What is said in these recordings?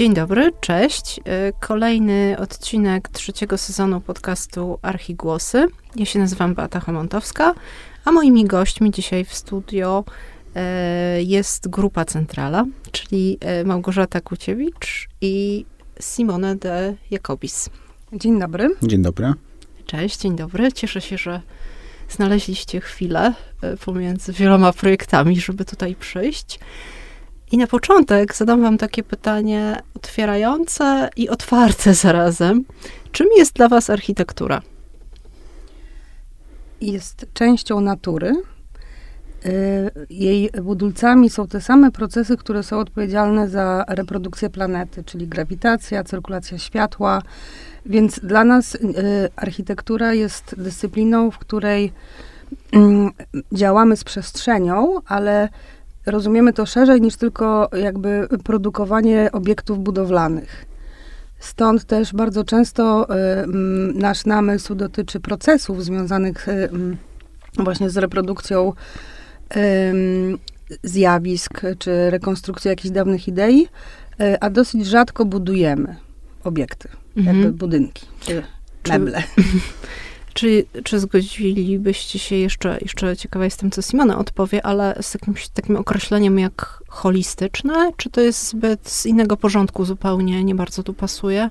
Dzień dobry, cześć. E, kolejny odcinek trzeciego sezonu podcastu Archigłosy. Ja się nazywam Beata Hamontowska, a moimi gośćmi dzisiaj w studio e, jest Grupa Centrala, czyli e, Małgorzata Kuciewicz i Simone de Jakobis. Dzień dobry. Dzień dobry. Cześć, dzień dobry. Cieszę się, że znaleźliście chwilę pomiędzy wieloma projektami, żeby tutaj przyjść. I na początek zadam Wam takie pytanie otwierające i otwarte zarazem. Czym jest dla Was architektura? Jest częścią natury. Y, jej budulcami są te same procesy, które są odpowiedzialne za reprodukcję planety, czyli grawitacja, cyrkulacja światła. Więc dla nas y, architektura jest dyscypliną, w której mm, działamy z przestrzenią, ale rozumiemy to szerzej niż tylko jakby produkowanie obiektów budowlanych. Stąd też bardzo często y, nasz namysł dotyczy procesów związanych y, właśnie z reprodukcją y, zjawisk czy rekonstrukcją jakichś dawnych idei, a dosyć rzadko budujemy obiekty, mhm. jakby budynki czy meble. Czy, czy zgodzilibyście się jeszcze, jeszcze ciekawa jestem, co Simona odpowie, ale z jakimś takim określeniem jak holistyczne? Czy to jest zbyt z innego porządku zupełnie, nie bardzo tu pasuje?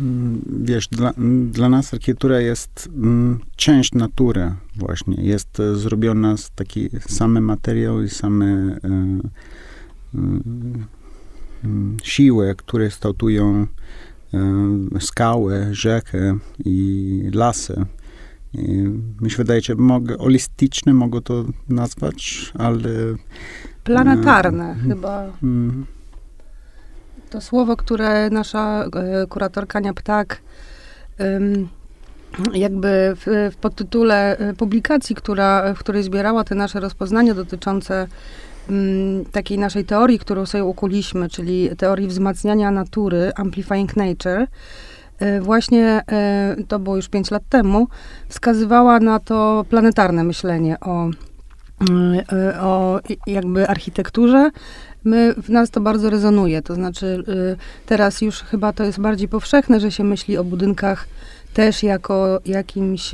Mm, wiesz, dla, dla nas architektura jest mm, część natury właśnie. Jest e, zrobiona z taki same materiał i same y, y, siły, które kształtują skały, rzeki i lasy. Mi się wydaje, że mogę, holistyczne mogę to nazwać, ale... Planetarne e, chyba. Mm. To słowo, które nasza e, kuratorka Nia Ptak jakby w, w podtytule e, publikacji, która, w której zbierała te nasze rozpoznania dotyczące takiej naszej teorii, którą sobie ukuliśmy, czyli teorii wzmacniania natury, Amplifying Nature, e, właśnie e, to było już pięć lat temu, wskazywała na to planetarne myślenie o, e, o jakby architekturze. My, w nas to bardzo rezonuje, to znaczy teraz już chyba to jest bardziej powszechne, że się myśli o budynkach też jako jakimś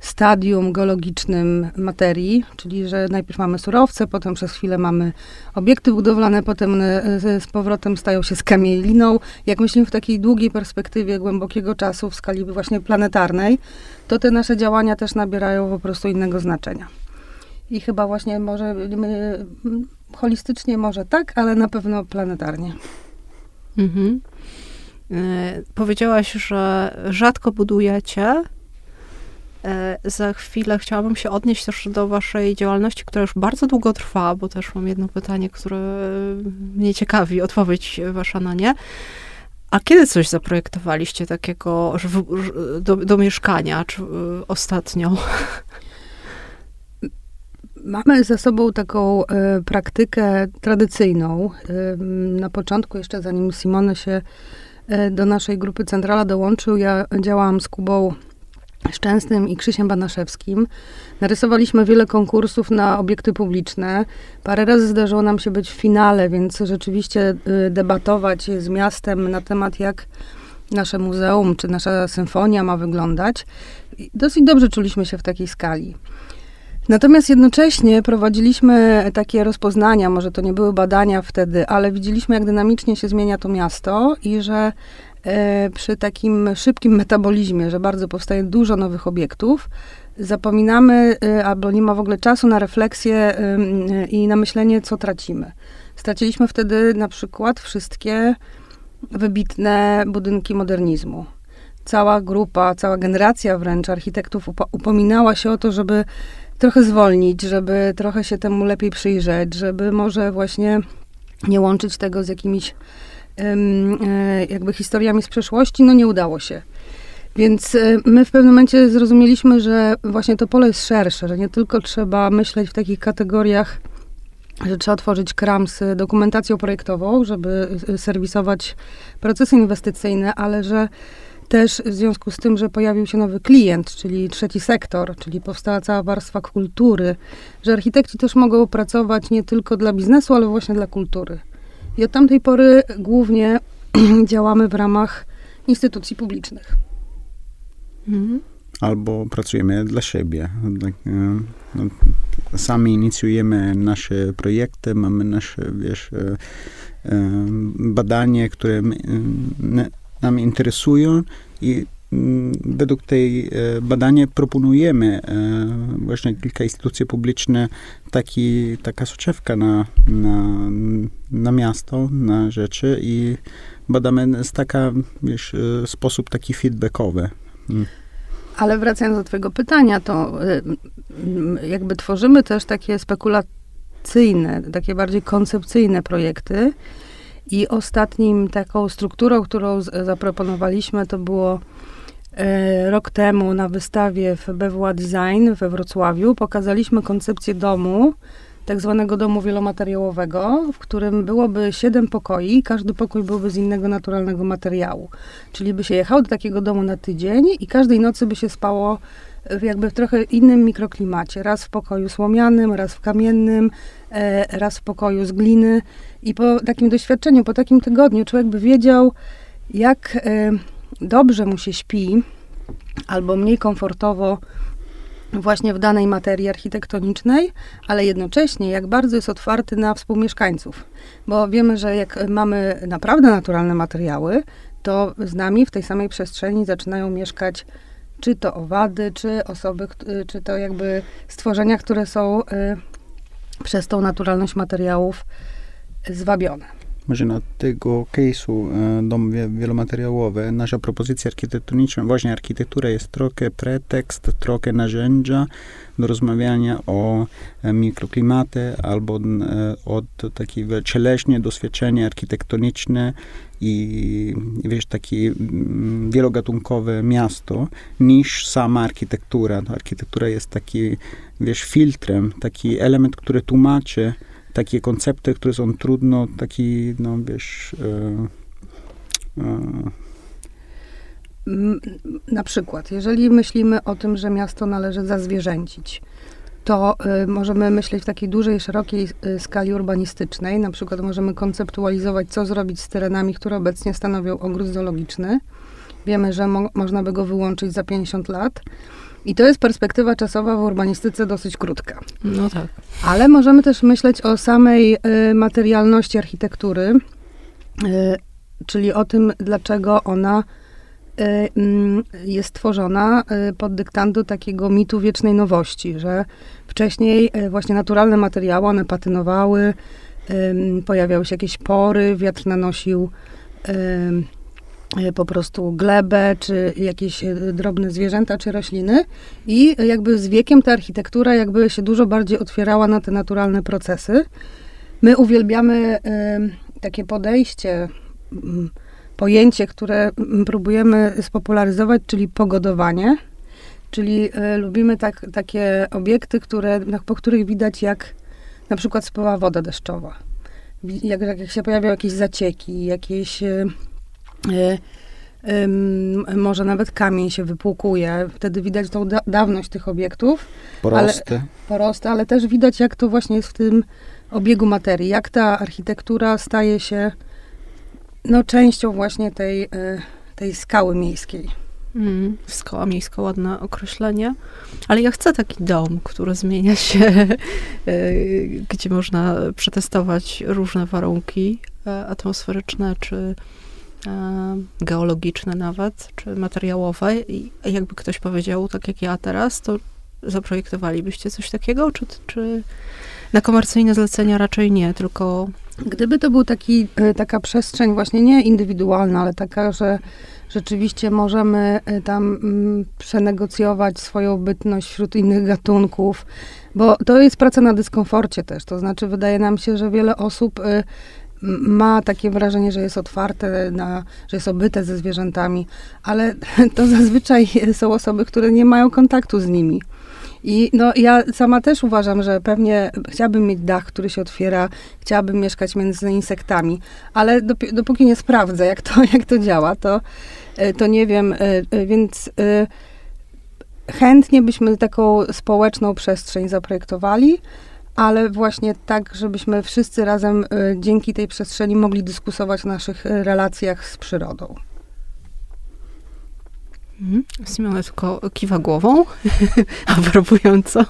stadium geologicznym materii, czyli że najpierw mamy surowce, potem przez chwilę mamy obiekty budowlane, potem one z powrotem stają się skamieliną. Jak myślimy w takiej długiej perspektywie głębokiego czasu w skali właśnie planetarnej, to te nasze działania też nabierają po prostu innego znaczenia. I chyba właśnie może my, holistycznie może tak, ale na pewno planetarnie. Mhm. E, powiedziałaś, że rzadko budujecie, E, za chwilę chciałabym się odnieść też do waszej działalności, która już bardzo długo trwa, bo też mam jedno pytanie, które mnie ciekawi, odpowiedź wasza na nie. A kiedy coś zaprojektowaliście takiego do, do mieszkania, czy y, ostatnio? Mamy za sobą taką y, praktykę tradycyjną. Na początku, jeszcze zanim Simone się do naszej grupy Centrala dołączył, ja działałam z Kubą Szczęsnym i Krzysiem Banaszewskim. Narysowaliśmy wiele konkursów na obiekty publiczne. Parę razy zdarzyło nam się być w finale, więc rzeczywiście y, debatować z miastem na temat, jak nasze muzeum czy nasza symfonia ma wyglądać. Dosyć dobrze czuliśmy się w takiej skali. Natomiast jednocześnie prowadziliśmy takie rozpoznania, może to nie były badania wtedy, ale widzieliśmy, jak dynamicznie się zmienia to miasto i że przy takim szybkim metabolizmie, że bardzo powstaje dużo nowych obiektów, zapominamy e, albo nie ma w ogóle czasu na refleksję i na myślenie, co tracimy. Straciliśmy wtedy na przykład wszystkie wybitne budynki modernizmu. Cała grupa, cała generacja wręcz architektów upominała się o to, żeby trochę zwolnić, żeby trochę się temu lepiej przyjrzeć, żeby może właśnie nie łączyć tego z jakimiś E, jakby historiami z przeszłości, no nie udało się. Więc e, my w pewnym momencie zrozumieliśmy, że właśnie to pole jest szersze, że nie tylko trzeba myśleć w takich kategoriach, że trzeba tworzyć KRAMS, dokumentacją projektową, żeby e, serwisować procesy inwestycyjne, ale że też w związku z tym, że pojawił się nowy klient, czyli trzeci sektor, czyli powstała cała warstwa kultury, że architekci też mogą pracować nie tylko dla biznesu, ale właśnie dla kultury. I od tamtej pory głównie działamy w ramach instytucji publicznych. Mhm. Albo pracujemy dla siebie. Tak, e, no, sami inicjujemy nasze projekty, mamy nasze, wiesz, e, e, badania, które nam interesują i według tej badania proponujemy właśnie kilka instytucji publicznych taki, taka soczewka na, na, na miasto, na rzeczy i badamy z taka, wiesz, sposób taki feedbackowy. Mm. Ale wracając do twojego pytania, to jakby tworzymy też takie spekulacyjne, takie bardziej koncepcyjne projekty. I ostatnim taką strukturą, którą zaproponowaliśmy, to było rok temu na wystawie w BWA Design we Wrocławiu. Pokazaliśmy koncepcję domu, tak zwanego domu wielomateriałowego, w którym byłoby siedem pokoi, każdy pokój byłby z innego naturalnego materiału. Czyli by się jechało do takiego domu na tydzień i każdej nocy by się spało w jakby w trochę innym mikroklimacie. Raz w pokoju słomianym, raz w kamiennym, e, raz w pokoju z gliny. I po takim doświadczeniu, po takim tygodniu człowiek by wiedział, jak e, dobrze mu się śpi, albo mniej komfortowo właśnie w danej materii architektonicznej, ale jednocześnie jak bardzo jest otwarty na współmieszkańców. Bo wiemy, że jak mamy naprawdę naturalne materiały, to z nami w tej samej przestrzeni zaczynają mieszkać czy to owady, czy osoby, czy to jakby stworzenia, które są y, przez tą naturalność materiałów zwabione. Może na tego case'u e, dom wielomateriałowy, nasza propozycja architektoniczna, właśnie architektura jest trochę pretekst, trochę narzędzia do rozmawiania o e, mikroklimaty albo e, od takiego cieleśnie doświadczenie architektoniczne i wiesz, takie wielogatunkowe miasto niż sama architektura. Architektura jest taki, wiesz, filtrem, taki element, który tłumaczy takie koncepty, które są trudno, taki, no wiesz... E, e, na przykład, jeżeli myślimy o tym, że miasto należy zazwierzęcić, to y, możemy myśleć w takiej dużej, szerokiej y, skali urbanistycznej. Na przykład możemy konceptualizować, co zrobić z terenami, które obecnie stanowią ogród zoologiczny. Wiemy, że mo można by go wyłączyć za 50 lat. I to jest perspektywa czasowa w urbanistyce dosyć krótka. No tak. Ale możemy też myśleć o samej y, materialności architektury, y, czyli o tym, dlaczego ona y, mm, jest tworzona y, pod dyktando takiego mitu wiecznej nowości, że wcześniej y, właśnie naturalne materiały, one patynowały, pojawiały się jakieś pory, wiatr nanosił po prostu glebę, czy jakieś e, drobne zwierzęta, czy rośliny. I jakby z wiekiem ta architektura jakby się dużo bardziej otwierała na te naturalne procesy. My uwielbiamy y, takie podejście, y, pojęcie, które próbujemy spopularyzować, czyli pogodowanie. Czyli y, lubimy tak, takie obiekty, które, po których widać, jak na przykład spływa woda deszczowa. Jak, jak się pojawiają jakieś zacieki, jakieś Y, może nawet kamień się wypłukuje. Wtedy widać tą da dawność tych obiektów. Porosty. Ale, porosty, ale też widać, jak to właśnie jest w tym obiegu materii. Jak ta architektura staje się no, częścią właśnie tej, y, tej skały miejskiej. Mm, skała miejska, ładne określenie. Ale ja chcę taki dom, który zmienia się, y, gdzie można przetestować różne warunki atmosferyczne, czy E, geologiczne nawet, czy materiałowe. I jakby ktoś powiedział, tak jak ja teraz, to zaprojektowalibyście coś takiego, czy, czy na komercyjne zlecenia raczej nie, tylko... Gdyby to był taki, e, taka przestrzeń właśnie nie indywidualna, ale taka, że rzeczywiście możemy e, tam mm, przenegocjować swoją bytność wśród innych gatunków, bo to jest praca na dyskomforcie też, to znaczy wydaje nam się, że wiele osób ma takie wrażenie, że jest otwarte, na, że jest obyte ze zwierzętami, ale to zazwyczaj są osoby, które nie mają kontaktu z nimi. I no, ja sama też uważam, że pewnie chciałabym mieć dach, który się otwiera, chciałabym mieszkać między insektami, ale dopóki nie sprawdzę, jak to, jak to działa, to, e, to nie wiem, e, e, więc chętnie byśmy taką społeczną przestrzeń zaprojektowali, ale właśnie tak, żebyśmy wszyscy razem y, dzięki tej przestrzeni mogli dyskutować w naszych y, relacjach z przyrodą. Mhm. Simona tylko kiwa głową, aprobująco.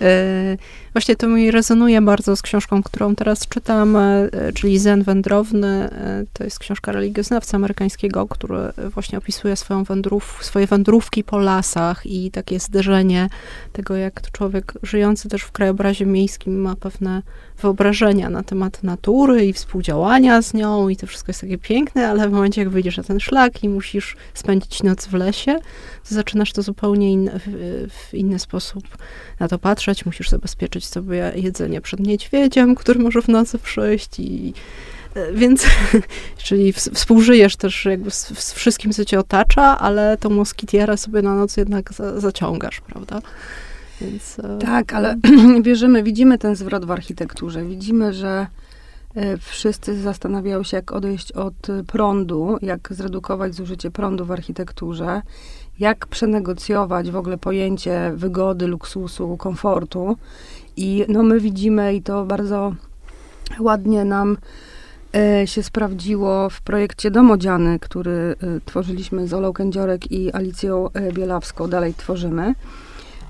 E, właśnie to mi rezonuje bardzo z książką, którą teraz czytam, e, czyli Zen Wędrowny. E, to jest książka religioznawcy amerykańskiego, który właśnie opisuje swoją wędrów, swoje wędrówki po lasach i takie zderzenie tego, jak człowiek żyjący też w krajobrazie miejskim ma pewne wyobrażenia na temat natury i współdziałania z nią i to wszystko jest takie piękne, ale w momencie, jak wyjdziesz na ten szlak i musisz spędzić noc w lesie, to zaczynasz to zupełnie in, w, w inny sposób na to patrzeć. Musisz zabezpieczyć sobie jedzenie przed niedźwiedziem, który może w nocy przyjść i e, więc, czyli współżyjesz też jakby z, z, wszystkim, co cię otacza, ale tą moskitierę sobie na noc jednak za, zaciągasz, prawda? Więc, e, tak, ale wierzymy, widzimy ten zwrot w architekturze. Widzimy, że e, wszyscy zastanawiają się, jak odejść od prądu, jak zredukować zużycie prądu w architekturze, jak przenegocjować w ogóle pojęcie wygody, luksusu, komfortu. I no, my widzimy, i to bardzo ładnie nam e, się sprawdziło w projekcie Domodziany, który tworzyliśmy z Olą Kędziorek i Alicją Bielawską, dalej tworzymy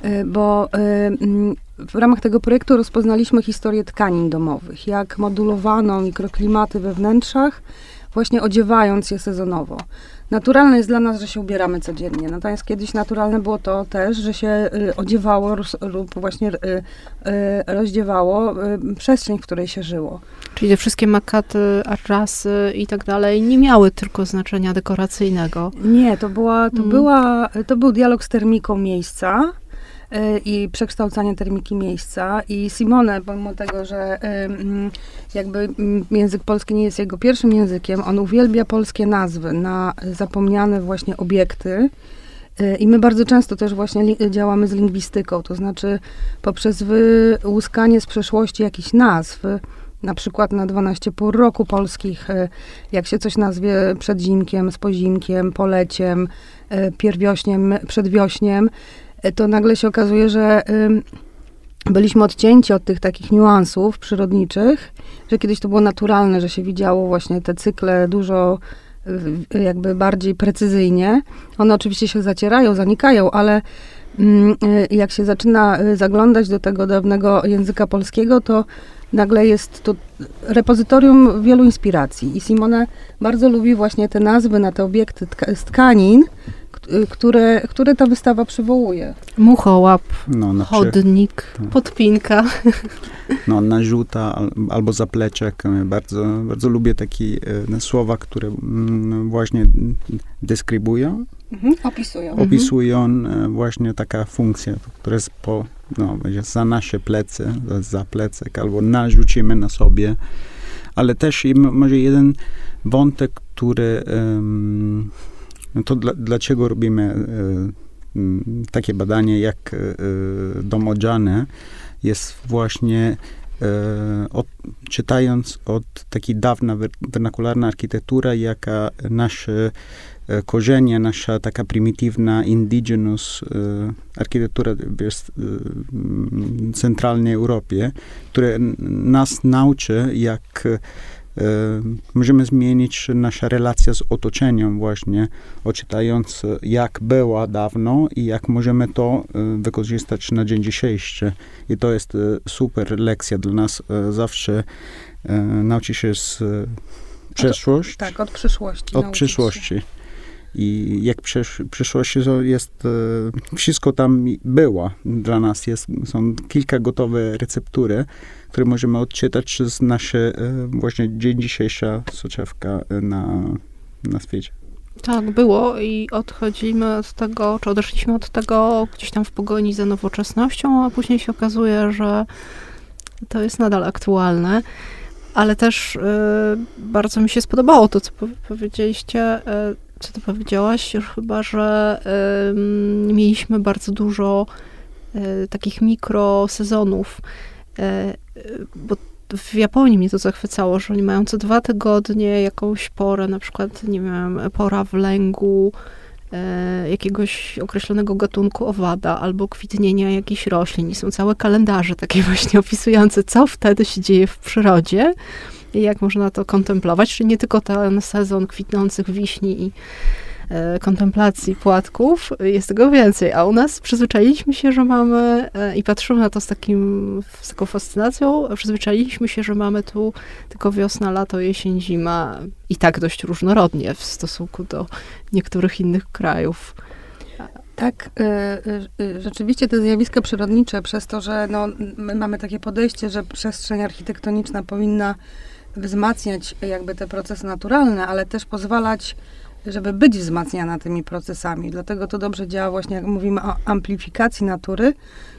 E, bo e, w ramach tego projektu rozpoznaliśmy historię tkanin domowych, jak modulowano mikroklimaty we wnętrzach, właśnie odziewając je sezonowo. Naturalne jest dla nas, że się ubieramy codziennie, natomiast kiedyś naturalne było to też, że się y, odziewało lub właśnie y, y, rozdziewało przestrzeń, w której się żyło. Czyli te wszystkie makaty, arrasy i tak dalej nie miały tylko znaczenia dekoracyjnego. Nie, to, była, to, mm. była, to był dialog z termiką miejsca, i przekształcanie termiki miejsca. I Simone, pomimo tego, że jakby język polski nie jest jego pierwszym językiem, on uwielbia polskie nazwy na zapomniane właśnie obiekty. E, I my bardzo często też właśnie działamy z lingwistyką, to znaczy poprzez wyłuskanie z przeszłości jakichś nazw, na przykład na 12 pór roku polskich, jak się coś nazwie przedzimkiem, spozimkiem, poleciem, pierwiośniem, przedwiośniem, to nagle się okazuje, że byliśmy odcięci od tych takich niuansów przyrodniczych, że kiedyś to było naturalne, że się widziało właśnie te cykle dużo jakby bardziej precyzyjnie. One oczywiście się zacierają, zanikają, ale mm, e, jak się zaczyna zaglądać do tego dawnego języka polskiego, to nagle jest to repozytorium wielu inspiracji. I Simone bardzo lubi właśnie te nazwy na te obiekty z tkanin, Y, które, które ta wystawa przywołuje. Muchołap, no, chodnik, tak. podpinka. No, narzuta albo zapleczek. Bardzo, bardzo lubię takie e, słowa, które mm, właśnie deskrybują. Mhm, opisują. Opisują e, właśnie taka funkcja, która jest po, no, za nasze plecy, za plecek, albo narzucimy na sobie. Ale też może jeden wątek, który um, no to dla, dlaczego robimy e, takie badanie jak e, domodziane? Jest właśnie e, od, czytając od takiej dawna wernakularna architektura, jaka nasze korzenie, nasza taka prymitywna indigenous architektura w centralnej Europie, które nas nauczy, jak Możemy zmienić nasza relacja z otoczeniem właśnie, odczytając jak była dawno i jak możemy to wykorzystać na dzień dzisiejszy. I to jest super lekcja dla nas. Zawsze nauczyć się z przeszłości. Tak, od przyszłości. Od przyszłości. I jak przysz, przyszłości jest, wszystko tam było dla nas. Jest, są kilka gotowe receptury, które możemy odczytać przez nasze e, właśnie dzień dzisiejsza soczewka e, na, na świecie. Tak, było i odchodzimy od tego, czy odeszliśmy od tego gdzieś tam w pogoni za nowoczesnością, a później się okazuje, że to jest nadal aktualne. Ale też y, bardzo mi się spodobało to, co powiedzieliście, y, co ty powiedziałaś, chyba, że y, mieliśmy bardzo dużo takich mikrosezonów E, bo w Japonii mnie to zachwycało, że oni mają co dwa tygodnie jakąś porę, na przykład, nie wiem, pora wlęgu, e, jakiegoś określonego gatunku owada albo kwitnienia jakichś roślin. I są całe kalendarze takie właśnie opisujące, co wtedy się dzieje w przyrodzie i jak można to kontemplować. Czyli nie tylko ten sezon kwitnących wiśni i e, kontemplacji płatków, jest tego więcej. A u nas przyzwyczailiśmy się, że mamy, e, i patrzymy na to z, takim, z taką fascynacją, przyzwyczailiśmy się, że mamy tu tylko wiosna, lato, jesień, zima i tak dość różnorodnie w stosunku do niektórych innych krajów. Tak, y, rzeczywiście te zjawiska przyrodnicze, przez to, że no, my mamy takie podejście, że przestrzeń architektoniczna powinna wzmacniać jakby te procesy naturalne, ale też pozwalać, żeby być wzmacniana tymi procesami. Dlatego to dobrze działa właśnie, jak mówimy o amplifikacji natury,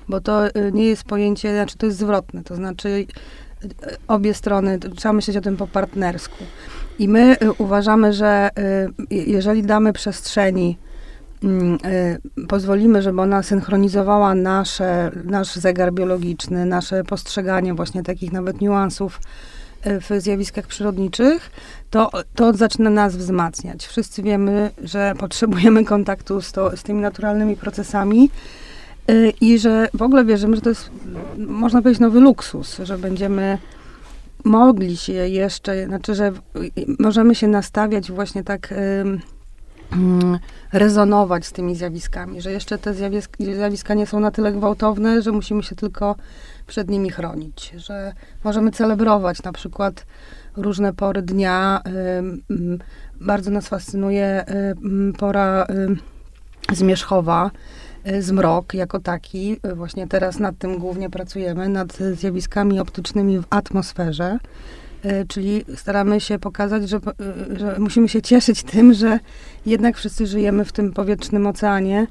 bo to nie jest pojęcie, znaczy to jest zwrotne, to znaczy obie strony, trzeba myśleć o tym po partnersku. I my uważamy, że jeżeli damy przestrzeni Mm, y, pozwolimy, żeby ona synchronizowała nasze, nasz zegar biologiczny, nasze postrzeganie właśnie takich nawet niuansów y, w zjawiskach przyrodniczych, to, to zaczyna nas wzmacniać. Wszyscy wiemy, że potrzebujemy kontaktu z, to, z tymi naturalnymi procesami y, i że w ogóle wierzymy, że to jest, można powiedzieć, nowy luksus, że będziemy mogli się jeszcze, znaczy, że możemy się nastawiać właśnie tak Mm, rezonować z tymi zjawiskami, że jeszcze te zjawiska nie są na tyle gwałtowne, że musimy się tylko przed nimi chronić, że możemy celebrować na przykład różne pory dnia. Bardzo nas fascynuje pora zmierzchowa, y, zmrok jako taki. Właśnie teraz nad tym głównie pracujemy, nad zjawiskami optycznymi w atmosferze. E, czyli staramy się pokazać, że, e, że musimy się cieszyć tym, że jednak wszyscy żyjemy w tym powietrznym oceanie,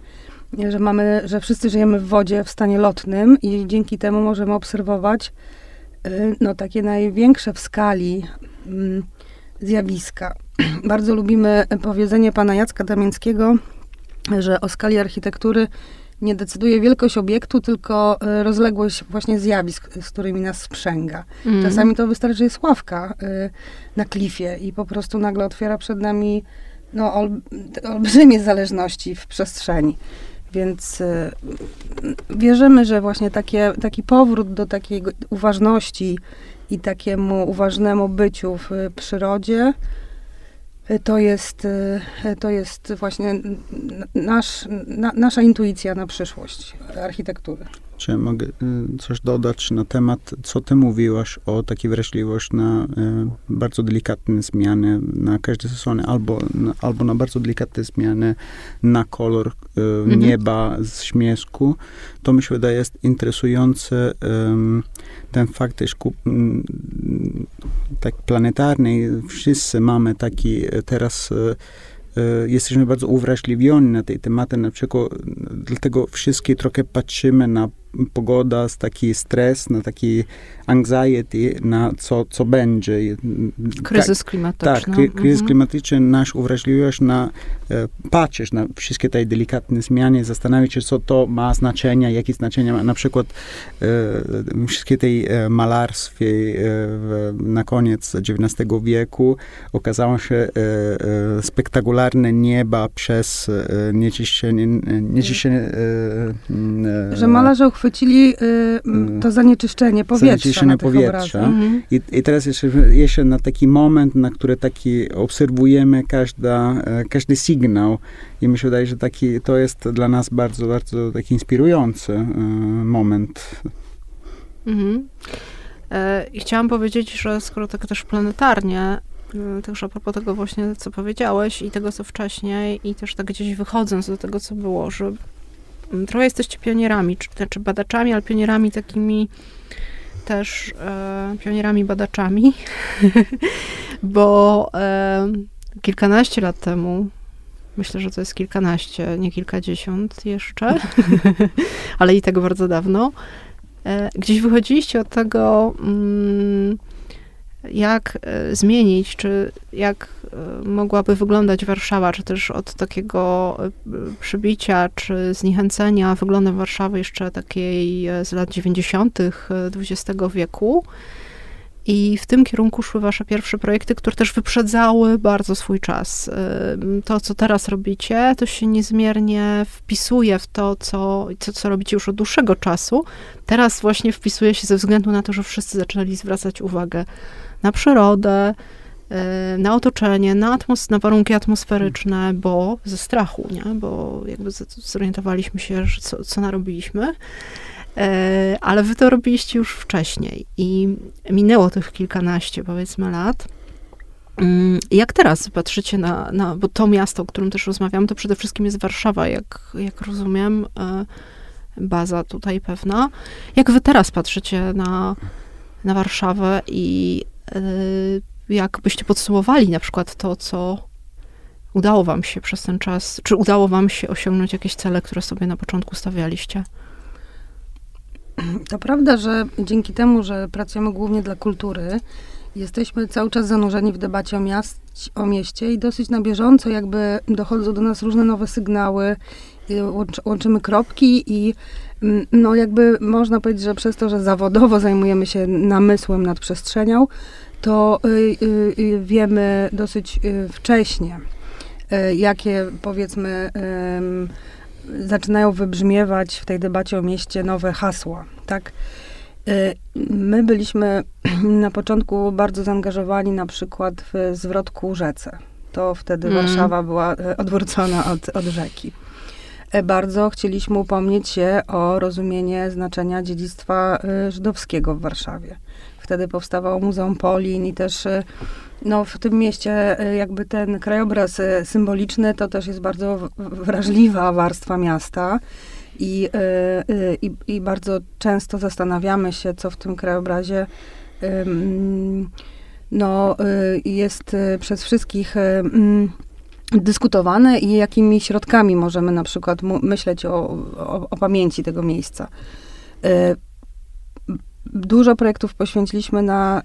że mamy, że wszyscy żyjemy w wodzie w stanie lotnym i dzięki temu możemy obserwować e, no, takie największe w skali mm, zjawiska. Bardzo lubimy powiedzenie pana Jacka Damińskiego, że o skali architektury nie decyduje wielkość obiektu, tylko e, rozległość właśnie zjawisk, z którymi nas sprzęga. Mm. Czasami to wystarczy, że jest ławka y, na klifie i po prostu nagle otwiera przed nami no, ol, olbrzymie zależności w przestrzeni. Więc y, wierzymy, że właśnie takie, taki powrót do takiej uważności i takiemu uważnemu byciu w przyrodzie to jest, e, to jest właśnie nasz, na, nasza intuicja na przyszłość architektury. Czy mogę y, coś dodać na temat, co ty mówiłaś o takiej wrażliwości na y, bardzo delikatne zmiany na każdy sezon, albo, albo na bardzo delikatne zmiany na kolor y, mhm. nieba z śmiesku. To mi się wydaje jest interesujące ten fakt, że tak planetarny, wszyscy mamy taki teraz jesteśmy bardzo uwrażliwieni na tej tematy, na przykład dlatego wszystkie trochę patrzymy na pogoda, z taki stres, na taki anxiety, na co, co będzie. Kryzys tak, klimatyczny. Tak, kry, kryzys mhm. klimatyczny nasz uwrażliwiasz na, e, patrzysz na wszystkie te delikatne zmiany, zastanawiać się, co to ma znaczenie, jakie znaczenie ma na przykład e, wszystkie te e, malarstwie e, na koniec XIX wieku okazało się e, e, spektakularne nieba przez e, nieczyszczenie, nieczyszczenie że malarze uchwycili y, mm. to zanieczyszczenie powietrza Zanieczyszczenie powietrza. Mhm. I, I teraz jeszcze, jeszcze na taki moment, na który taki obserwujemy każda, e, każdy sygnał i mi się wydaje, że taki, to jest dla nas bardzo, bardzo taki inspirujący y, moment. Mhm. E, I chciałam powiedzieć, że skoro tak też planetarnie, też a propos tego właśnie, co powiedziałeś i tego, co wcześniej i też tak gdzieś wychodząc do tego, co było, że trochę jesteście pionierami, czy, znaczy badaczami, ale pionierami takimi też e, pionierami badaczami, bo e, kilkanaście lat temu, myślę, że to jest kilkanaście, nie kilkadziesiąt jeszcze, ale i tego bardzo dawno, e, gdzieś wychodziliście od tego, mm, jak e, zmienić, czy jak e, mogłaby wyglądać Warszawa, czy też od takiego e, przybicia, czy zniechęcenia wyglądem Warszawy jeszcze takiej z lat 90. XX wieku. I w tym kierunku szły wasze pierwsze projekty, które też wyprzedzały bardzo swój czas. To, co teraz robicie, to się niezmiernie wpisuje w to, co, co, co robicie już od dłuższego czasu. Teraz właśnie wpisuje się ze względu na to, że wszyscy zaczęli zwracać uwagę na przyrodę, y, na otoczenie, na, atmos- na warunki atmosferyczne, bo ze strachu, nie? bo jakby zorientowaliśmy się, że co, co narobiliśmy. E, ale wy to robiliście już wcześniej i minęło tych kilkanaście, powiedzmy, lat. Mm, jak teraz patrzycie na, na, bo to miasto, o którym też rozmawiamy, to przede wszystkim jest Warszawa, jak, jak rozumiem, e, baza tutaj pewna. Jak wy teraz patrzycie na, na Warszawę i e, jak byście podsumowali na przykład to, co udało wam się przez ten czas, czy udało wam się osiągnąć jakieś cele, które sobie na początku stawialiście? To prawda, że dzięki temu, że pracujemy głównie dla kultury, jesteśmy cały czas zanurzeni w debacie o, miast, o mieście i dosyć na bieżąco jakby dochodzą do nas różne nowe sygnały, łączymy kropki i no jakby można powiedzieć, że przez to, że zawodowo zajmujemy się namysłem nad przestrzenią, to y, y, y, wiemy dosyć wcześnie, jakie powiedzmy zaczynają wybrzmiewać w tej debacie o mieście nowe hasła, tak? My byliśmy na początku bardzo zaangażowani na przykład w zwrot ku rzece. To wtedy mm. Warszawa była odwrócona od, od rzeki. Y, bardzo chcieliśmy upomnieć się o rozumienie znaczenia dziedzictwa żydowskiego w Warszawie. Wtedy powstawało Muzeum Polin i też no, w tym mieście jakby ten krajobraz symboliczny to też jest bardzo wrażliwa warstwa miasta. I, i, i bardzo często zastanawiamy się, co w tym krajobrazie no, jest przez wszystkich dyskutowane i jakimi środkami możemy na przykład myśleć o, o, o pamięci tego miejsca. Dużo projektów poświęciliśmy na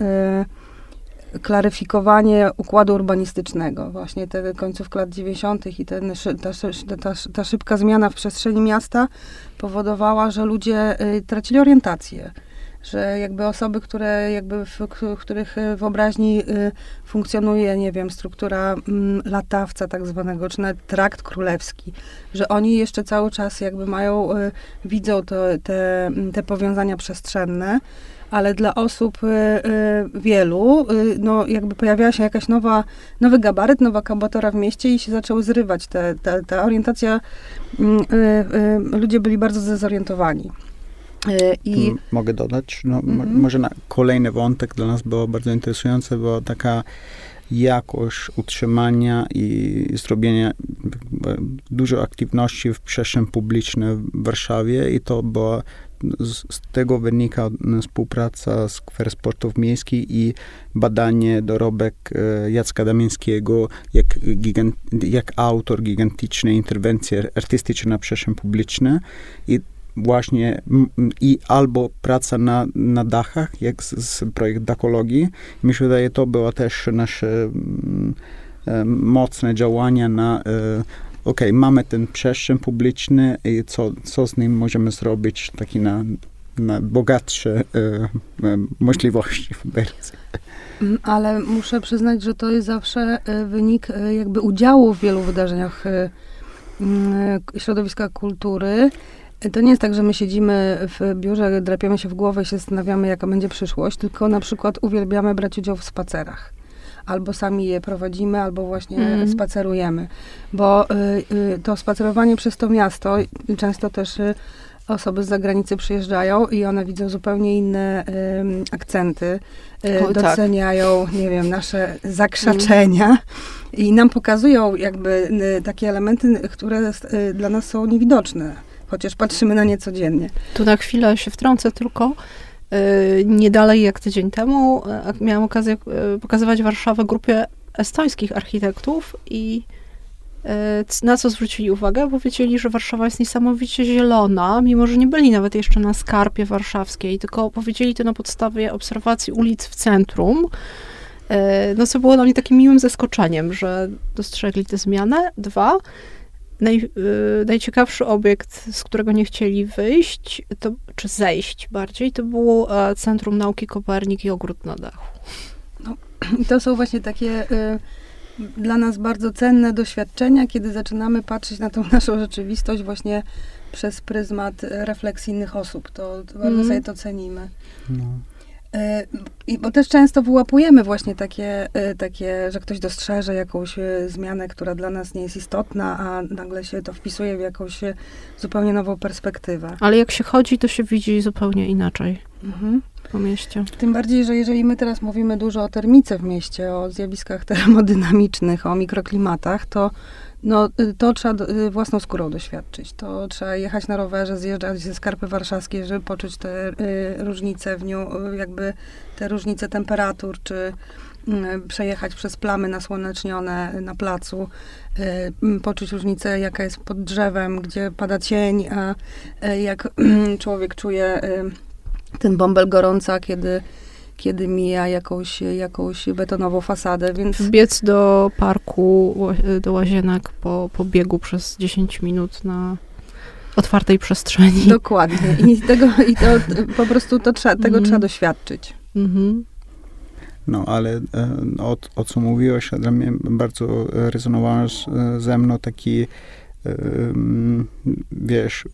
klaryfikowanie układu urbanistycznego. Właśnie te końcówki lat 90. i ten, ta, ta, ta, szybka zmiana w przestrzeni miasta powodowała, że ludzie y, tracili orientację. Że jakby osoby, które jakby w, których wyobraźni y, funkcjonuje, nie wiem, struktura mm, latawca tak zwanego, czy nawet trakt królewski, że oni jeszcze cały czas jakby mają, y, widzą te, te, te powiązania przestrzenne, ale dla osób wielu, no jakby pojawiała się jakaś nowa, nowy gabaryt, nowa kabatora w mieście i się zaczęły zrywać te, te, ta orientacja. Mm, ludzie byli bardzo zdezorientowani. I... Mogę dodać, no, mm-hmm. może na kolejny wątek dla nas było bardzo interesujący, bo taka jakość utrzymania i zrobienia dużo aktywności w przestrzeni publicznej w Warszawie i to była z, tego wynika współpraca z Kwer Sportów Miejskich i badanie dorobek e, Jacka Damińskiego jak, gigant, jak autor gigantycznej interwencji artystycznej na przestrzeń publiczną i właśnie i albo praca na, na dachach, jak z, z projekt Dakologii. Mi się wydaje, to było też nasze e, mocne działania na e, ok, mamy ten przestrzeń publiczny i co, co z nim możemy zrobić taki na, na bogatsze e, e, możliwości w Bercy. Mm, ale muszę przyznać, że to jest zawsze wynik jakby udziału w wielu wydarzeniach mm, środowiska kultury. To nie jest tak, że my siedzimy w biurze, drapiamy się w głowę i się zastanawiamy, jaka będzie przyszłość, tylko na przykład uwielbiamy brać udział w spacerach albo sami je prowadzimy, albo właśnie mm. spacerujemy. Bo y, y, to spacerowanie przez to miasto, często też y, osoby z zagranicy przyjeżdżają i one widzą zupełnie inne y, akcenty, y, o, tak. doceniają, tak. nie wiem, nasze zakrzaczenia mm. i nam pokazują jakby y, takie elementy, które dla nas są niewidoczne, chociaż patrzymy na nie codziennie. Tu na chwilę się wtrącę tylko. Y, nie dalej jak tydzień temu y, miałam okazję y, pokazywać Warszawę grupie estońskich architektów i na co zwrócili uwagę? Powiedzieli, że Warszawa jest niesamowicie zielona, mimo że nie byli nawet jeszcze na skarpie warszawskiej, tylko powiedzieli to na podstawie obserwacji ulic w centrum. No co było dla mnie takim miłym zaskoczeniem, że dostrzegli tę zmianę. Dwa, naj, y, najciekawszy obiekt, z którego nie chcieli wyjść, to, czy zejść bardziej, to było e, Centrum Nauki Kopernik i Ogród na dachu. I to są właśnie takie y, dla nas bardzo cenne doświadczenia, kiedy zaczynamy patrzeć na tą naszą rzeczywistość właśnie przez pryzmat refleksji innych osób. To, to bardzo Mhm. sobie to cenimy. No. I bo też często wyłapujemy właśnie takie, e, takie, że ktoś dostrzeże jakąś e, zmianę, która dla nas nie jest istotna, a nagle się to wpisuje w jakąś zupełnie nową perspektywę. Ale jak się chodzi, to się widzi zupełnie inaczej Mhm. po mieście. Tym bardziej, że jeżeli my teraz mówimy dużo o termice w mieście, o zjawiskach termodynamicznych, o mikroklimatach, to no, y, to trzeba y, własną skórą doświadczyć. To trzeba jechać na rowerze, zjeżdżać ze Skarpy Warszawskiej, żeby poczuć te y, różnice w niu, y, jakby te różnice temperatur, czy y, przejechać przez plamy nasłonecznione na placu, poczuć różnicę, jaka jest pod drzewem, gdzie pada cień, a jak człowiek czuje ten bąbel gorąca, kiedy, kiedy mija jakąś, jakąś betonową fasadę, więc Wbiec do parku, do łazienek po, po biegu przez 10 minut na otwartej przestrzeni. dokładnie. I, tego, i to po prostu to trzeba, tego Mhm. trzeba doświadczyć. Mhm. Mhm. No, ale e, o, o co mówiłeś, dla mnie bardzo rezonowało z- e, ze mną taki, e, mm, wiesz,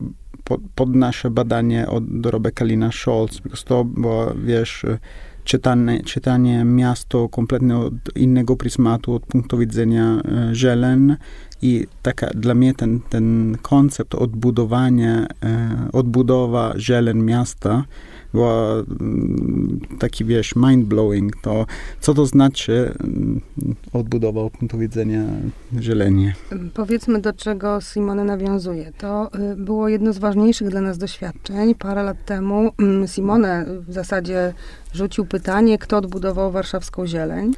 pod, pod nasze badanie od dorobek Alina Scholz, to było, wiesz, e, czytanie, czytanie miasto kompletnie od innego pryzmatu, od punktu widzenia e, i taka dla mnie ten, ten koncept odbudowania, e, odbudowa zielen miasta była mm, taki, wiesz, mind-blowing, to co to znaczy mm, odbudowa od punktu widzenia zieleni? Powiedzmy, do czego Simone nawiązuje. To y, było jedno z ważniejszych dla nas doświadczeń. Parę lat temu mm, Simone w zasadzie rzucił pytanie, kto odbudował warszawską zieleń,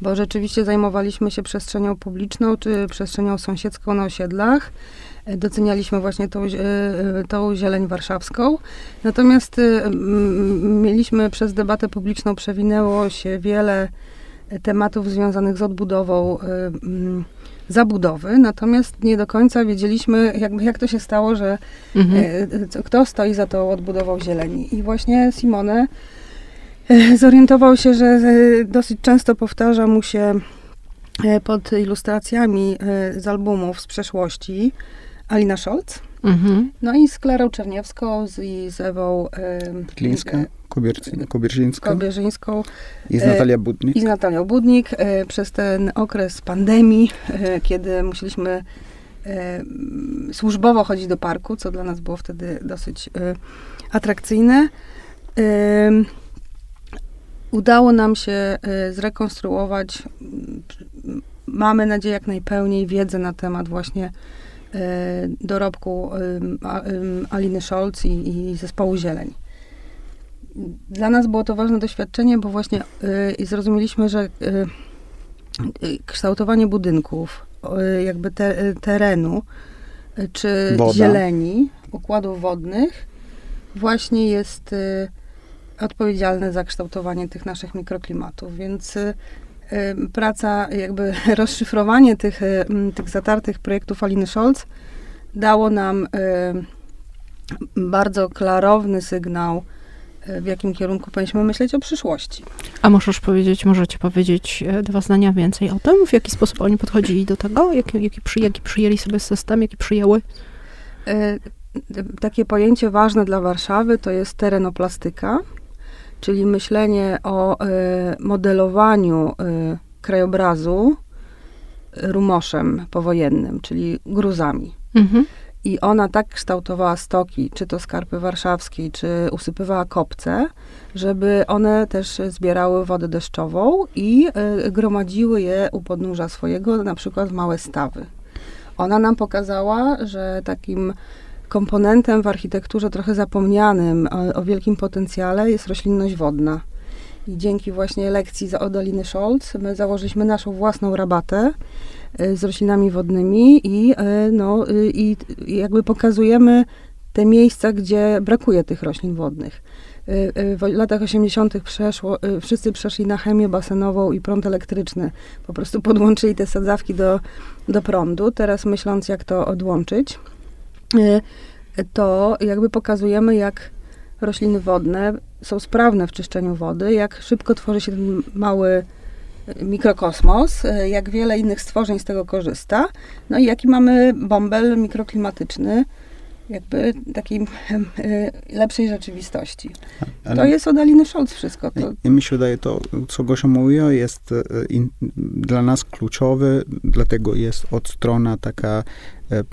bo rzeczywiście zajmowaliśmy się przestrzenią publiczną czy przestrzenią sąsiedzką na osiedlach. E, Docenialiśmy właśnie tą, e, tą zieleń warszawską. Natomiast mm, mieliśmy przez debatę publiczną przewinęło się wiele e, tematów związanych z odbudową mm, zabudowy, natomiast nie do końca wiedzieliśmy, jak, jak to się stało, że Mhm. e, kto stoi za tą odbudową zieleni. I właśnie Simone e, zorientował się, że e, dosyć często powtarza mu się e, pod ilustracjami e, z albumów z przeszłości Alina Scholz, Mhm. no i z Klarą Czerniewską z, i z Ewą e, Klińska, Kobiercy- Kobierzyńska Kobierzyńską i z Natalia Budnik. i z Natalią Budnik e, przez ten okres pandemii, e, kiedy musieliśmy służbowo chodzić do parku, co dla nas było wtedy dosyć atrakcyjne. Udało nam się e, zrekonstruować, mamy nadzieję jak najpełniej wiedzę na temat właśnie e, dorobku Aliny Scholz i, i zespołu Zieleń. Dla nas było to ważne doświadczenie, bo właśnie y, zrozumieliśmy, że y, y, kształtowanie budynków, jakby te, terenu, czy Woda. zieleni, układów wodnych, właśnie jest odpowiedzialne za kształtowanie tych naszych mikroklimatów. Więc y, praca, jakby rozszyfrowanie tych, y, tych zatartych projektów Aliny Scholz dało nam y, bardzo klarowny sygnał, w jakim kierunku powinniśmy myśleć o przyszłości. A możesz powiedzieć, możecie powiedzieć e, dwa zdania więcej o tym, w jaki sposób oni podchodzili do tego, jaki, jaki, przy, jaki przyjęli sobie system, jaki przyjęły? Takie pojęcie ważne dla Warszawy to jest terenoplastyka, czyli myślenie o e, modelowaniu e, krajobrazu rumoszem powojennym, czyli gruzami. Mhm. I ona tak kształtowała stoki, czy to skarpy warszawskiej, czy usypywała kopce, żeby one też zbierały wodę deszczową i gromadziły je u podnóża swojego, na przykład w małe stawy. Ona nam pokazała, że takim komponentem w architekturze trochę zapomnianym o, wielkim potencjale jest roślinność wodna. I dzięki właśnie lekcji za- od Aliny Scholz my założyliśmy naszą własną rabatę y, z roślinami wodnymi i, y, no, y, i jakby pokazujemy te miejsca, gdzie brakuje tych roślin wodnych. W latach 80. Przeszło, wszyscy przeszli na chemię basenową i prąd elektryczny. Po prostu podłączyli te sadzawki do, do prądu. Teraz myśląc, jak to odłączyć, to jakby pokazujemy, jak rośliny wodne są sprawne w czyszczeniu wody, jak szybko tworzy się ten mały mikrokosmos, jak wiele innych stworzeń z tego korzysta, no i jaki mamy bąbel mikroklimatyczny, jakby takiej lepszej rzeczywistości. Ale to jest od Aliny Scholz wszystko. To. Mi się wydaje, to, co Gosia mówiła, jest in, dla nas kluczowe, dlatego jest od strona taka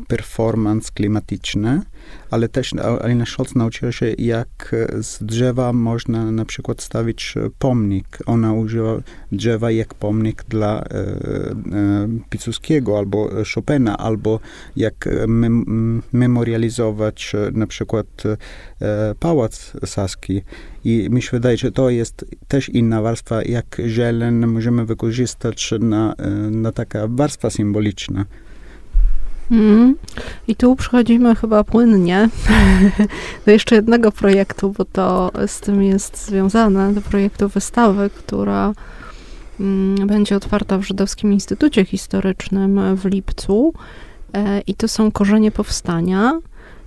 performance klimatyczny, ale też Alina Scholz nauczyła się, jak z drzewa można na przykład stawić pomnik. Ona używa drzewa jak pomnik dla e, e, Piłsudskiego albo Chopina, albo jak mem memorializować e, na przykład e, Pałac Saski. I mi się wydaje, że to jest też inna warstwa, jak zieleń możemy wykorzystać na, e, na taka warstwa symboliczna. Mm. I tu przechodzimy chyba płynnie do jeszcze jednego projektu, bo to z tym jest związane, do projektu wystawy, która mm, będzie otwarta w Żydowskim Instytucie Historycznym w lipcu. E, I to są korzenie powstania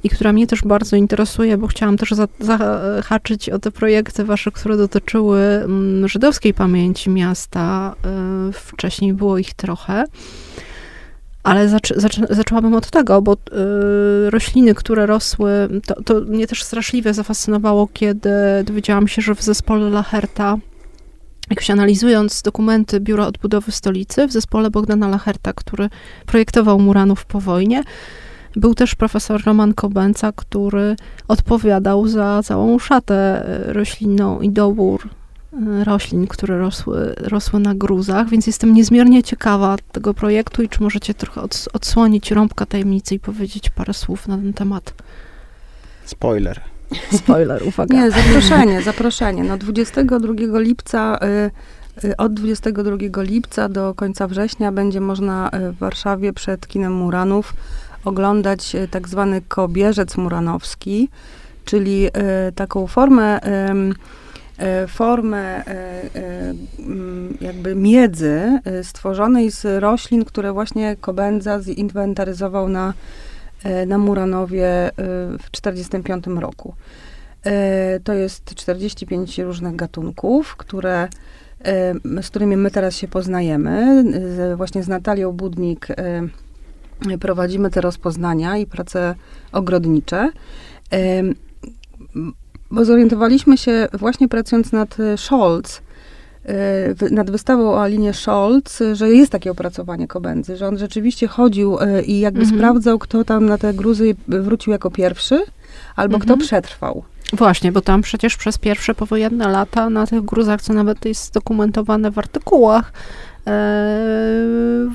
i która mnie też bardzo interesuje, bo chciałam też zahaczyć o te projekty wasze, które dotyczyły mm, żydowskiej pamięci miasta. E, wcześniej było ich trochę. Ale zac zac zaczęłabym od tego, bo y, rośliny, które rosły, to, to mnie też straszliwie zafascynowało, kiedy dowiedziałam się, że w zespole Lacherta, jakoś analizując dokumenty Biura Odbudowy Stolicy, w zespole Bogdana Lacherta, który projektował Muranów po wojnie, był też profesor Roman Kobenca, który odpowiadał za całą szatę roślinną i dobór roślin, które rosły, rosły na gruzach, więc jestem niezmiernie ciekawa tego projektu i czy możecie trochę odsłonić rąbka tajemnicy i powiedzieć parę słów na ten temat. Spoiler. Spoiler, uwaga. Nie, zaproszenie, zaproszenie. No 22 lipca, y, y, od 22 lipca do końca września będzie można y, w Warszawie przed kinem Muranów oglądać tak zwany kobierzec muranowski, czyli taką formę E, formę e, e, jakby miedzy stworzonej z roślin, które właśnie Kobędza zinwentaryzował na, na Muranowie w 1945 roku. To jest 45 różnych gatunków, które, z którymi my teraz się poznajemy. Właśnie z Natalią Budnik prowadzimy te rozpoznania i prace ogrodnicze bo zorientowaliśmy się właśnie pracując nad e, Scholz, e, nad wystawą o Alinie Scholz, że jest takie opracowanie Kobędzy, że on rzeczywiście chodził e, i jakby mhm. sprawdzał, kto tam na te gruzy wrócił jako pierwszy, albo mhm. kto przetrwał. Właśnie, bo tam przecież przez pierwsze powojenne lata na tych gruzach, co nawet jest dokumentowane w artykułach,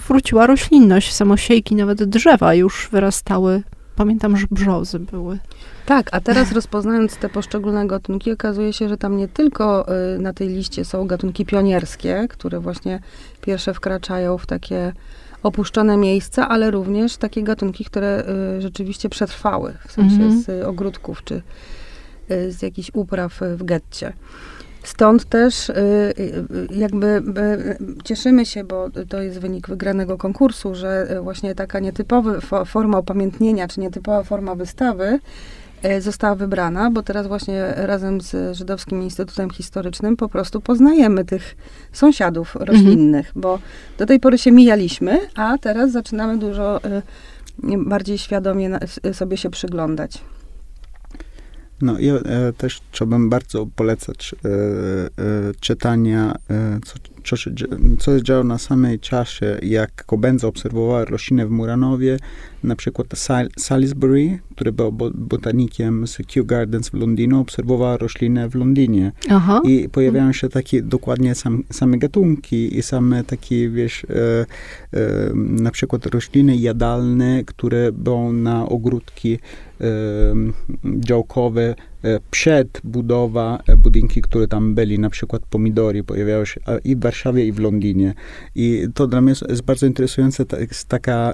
wróciła roślinność, samosiejki, nawet drzewa już wyrastały. Pamiętam, że brzozy były. Tak, a teraz rozpoznając te poszczególne gatunki, okazuje się, że tam nie tylko y, na tej liście są gatunki pionierskie, które właśnie pierwsze wkraczają w takie opuszczone miejsca, ale również takie gatunki, które y, rzeczywiście przetrwały, w sensie mhm. z ogródków czy y, z jakichś upraw w getcie. Stąd też jakby cieszymy się, bo to jest wynik wygranego konkursu, że właśnie taka nietypowa forma upamiętnienia, czy nietypowa forma wystawy została wybrana, bo teraz właśnie razem z Żydowskim Instytutem Historycznym po prostu poznajemy tych sąsiadów roślinnych, mhm. bo do tej pory się mijaliśmy, a teraz zaczynamy dużo y, bardziej świadomie sobie się przyglądać. No ja e, też chciałbym bardzo polecać e, e, czytania, e, co, co, się, co się działo na samej czasie, jak Kobędza obserwowała rośliny w Muranowie, na przykład Sal Salisbury, który był botanikiem z Kew Gardens w Londynie, obserwowała rośliny w Londynie. Aha. I pojawiają się takie dokładnie sam, same gatunki i same takie, wiesz, e, e, na przykład rośliny jadalne, które były na ogródki e, działkowe przed budowa budynki, które tam byli, na przykład pomidory pojawiały się i w Warszawie, i w Londynie. I to dla mnie jest bardzo interesujące, to jest taka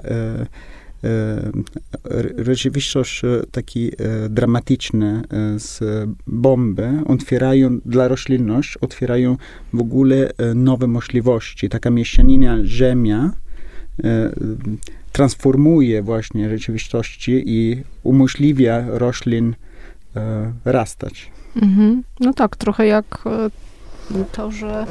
rzeczywistość taki dramatyczny z bomby otwierają dla roślinności, otwierają w ogóle nowe możliwości. Taka mieszanina ziemia transformuje właśnie rzeczywistości i umożliwia roślin rastać. Mhm. No tak, trochę jak to, że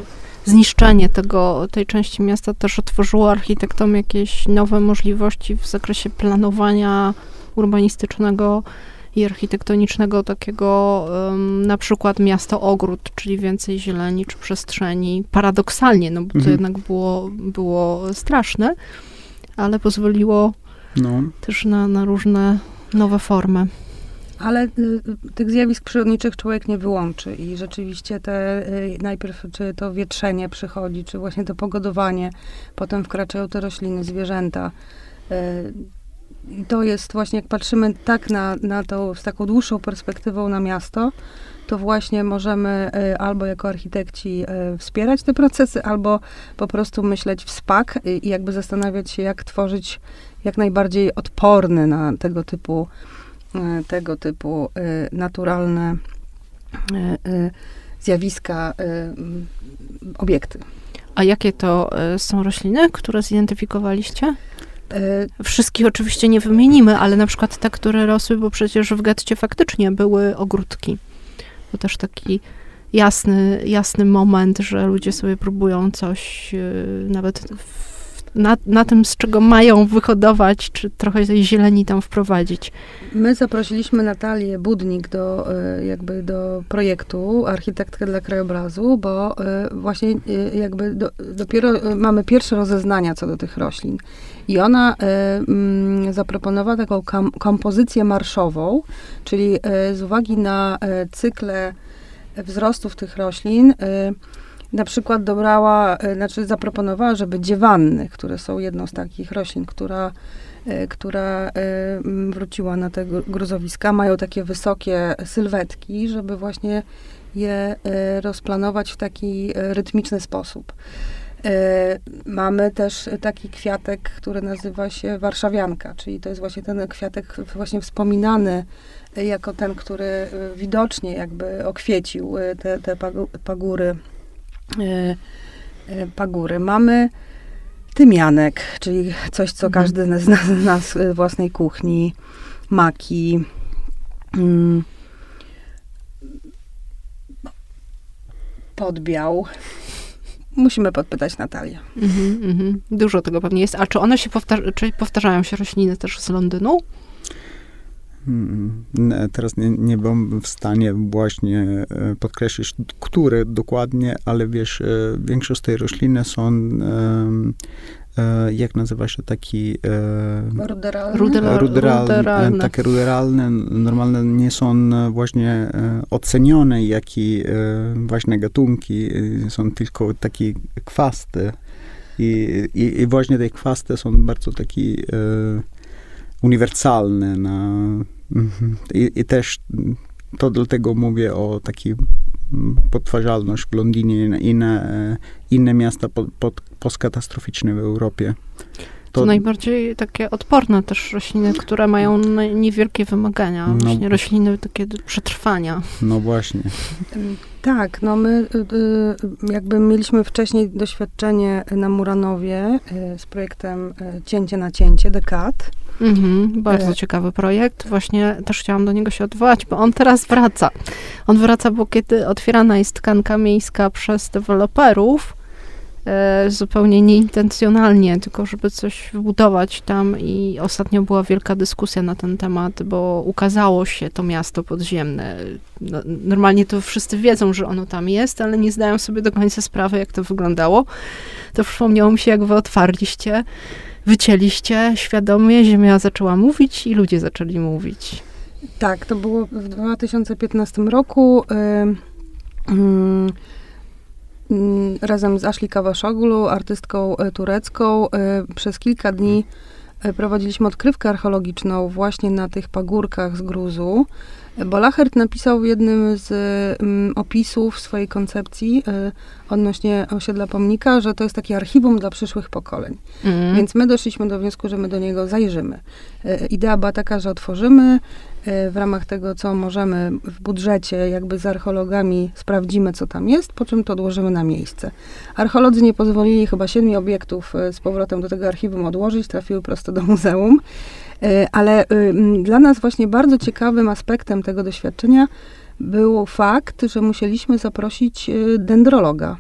zniszczenie tego, tej części miasta też otworzyło architektom jakieś nowe możliwości w zakresie planowania urbanistycznego i architektonicznego takiego um, na przykład miasto ogród, czyli więcej zieleni czy przestrzeni. Paradoksalnie, no bo to mhm. jednak było, było straszne, ale pozwoliło no. też na, na różne nowe formy. Ale y, y, tych zjawisk przyrodniczych człowiek nie wyłączy i rzeczywiście te, y, najpierw czy to wietrzenie przychodzi, czy właśnie to pogodowanie, potem wkraczają te rośliny, zwierzęta. I to jest właśnie, jak patrzymy tak na, na to z taką dłuższą perspektywą na miasto, to właśnie możemy albo jako architekci wspierać te procesy, albo po prostu myśleć w spak i jakby zastanawiać się, jak tworzyć jak najbardziej odporny na tego typu tego typu e, naturalne e, zjawiska, obiekty. A jakie to są rośliny, które zidentyfikowaliście? Wszystkich oczywiście nie wymienimy, ale na przykład te, które rosły, bo przecież w getcie faktycznie były ogródki. To też taki jasny, jasny moment, że ludzie sobie próbują coś nawet w na, na tym, z czego mają wyhodować, czy trochę tej zieleni tam wprowadzić. My zaprosiliśmy Natalię Budnik do, e, jakby do projektu Architektkę dla krajobrazu, bo e, właśnie e, jakby do, dopiero mamy pierwsze rozeznania co do tych roślin. I ona mm, zaproponowała taką kom, kompozycję marszową, czyli z uwagi na cykle wzrostów tych roślin, na przykład dobrała, e, znaczy zaproponowała, żeby dziewanny, które są jedną z takich roślin, która, e, która e, wróciła na te gruzowiska, mają takie wysokie sylwetki, żeby właśnie je rozplanować w taki rytmiczny sposób. Mamy też taki kwiatek, który nazywa się warszawianka, czyli to jest właśnie ten kwiatek właśnie wspominany jako ten, który widocznie jakby okwiecił te, te pagóry E, e, pagury. Mamy tymianek, czyli coś, co mhm. każdy z nas, w własnej kuchni, maki, mm, podbiał. Musimy podpytać Natalię. Mm-hmm, mm-hmm. Dużo tego pewnie jest. A czy one się powtarza- czy powtarzają się rośliny też z Londynu? Mm, teraz nie, nie byłem w stanie właśnie e, podkreślić, które dokładnie, ale wiesz, e, większość tej rośliny są e, jak nazywa się taki ruderalne, ruderalne, ruderalne. takie ruderalne, normalne nie są właśnie ocenione jako właśnie gatunki, są tylko takie kwasty i, i, i właśnie te kwasty są bardzo takie uniwersalne na. I, I, też to dlatego mówię o takiej podtwarzalność w Londynie i inne, inne miasta pod, postkatastroficzne w Europie. To, to, najbardziej takie odporne też rośliny, które mają niewielkie wymagania. No, właśnie rośliny takie do przetrwania. No właśnie. Tak, no my y, y, jakby mieliśmy wcześniej doświadczenie na Muranowie y, z projektem Cięcie na cięcie, dekat. Mhm, bardzo e. ciekawy projekt. Właśnie też chciałam do niego się odwołać, bo on teraz wraca. On wraca, bo kiedy otwierana jest tkanka miejska przez deweloperów, zupełnie nieintencjonalnie, tylko żeby coś wybudować tam i ostatnio była wielka dyskusja na ten temat, bo ukazało się to miasto podziemne. No, normalnie to wszyscy wiedzą, że ono tam jest, ale nie zdają sobie do końca sprawy, jak to wyglądało. To przypomniało mi się, jak wy otwarliście wycięliście świadomie, ziemia zaczęła mówić i ludzie zaczęli mówić. Tak, to było w 2015 roku. Yy, yy, razem z Ashley Kawaszoglu, artystką e, turecką, yy, przez kilka dni e, prowadziliśmy odkrywkę archeologiczną właśnie na tych pagórkach z gruzu. Bo Lachert napisał w jednym z um, opisów swojej koncepcji y, odnośnie osiedla pomnika, że to jest takie archiwum dla przyszłych pokoleń. Mm. Więc my doszliśmy do wniosku, że my do niego zajrzymy. Y, idea była taka, że otworzymy w ramach tego, co możemy w budżecie, jakby z archeologami sprawdzimy, co tam jest, po czym to odłożymy na miejsce. Archeolodzy nie pozwolili chyba siedmiu obiektów z powrotem do tego archiwum odłożyć, trafiły prosto do muzeum. E, ale dla nas właśnie bardzo ciekawym aspektem tego doświadczenia był fakt, że musieliśmy zaprosić dendrologa.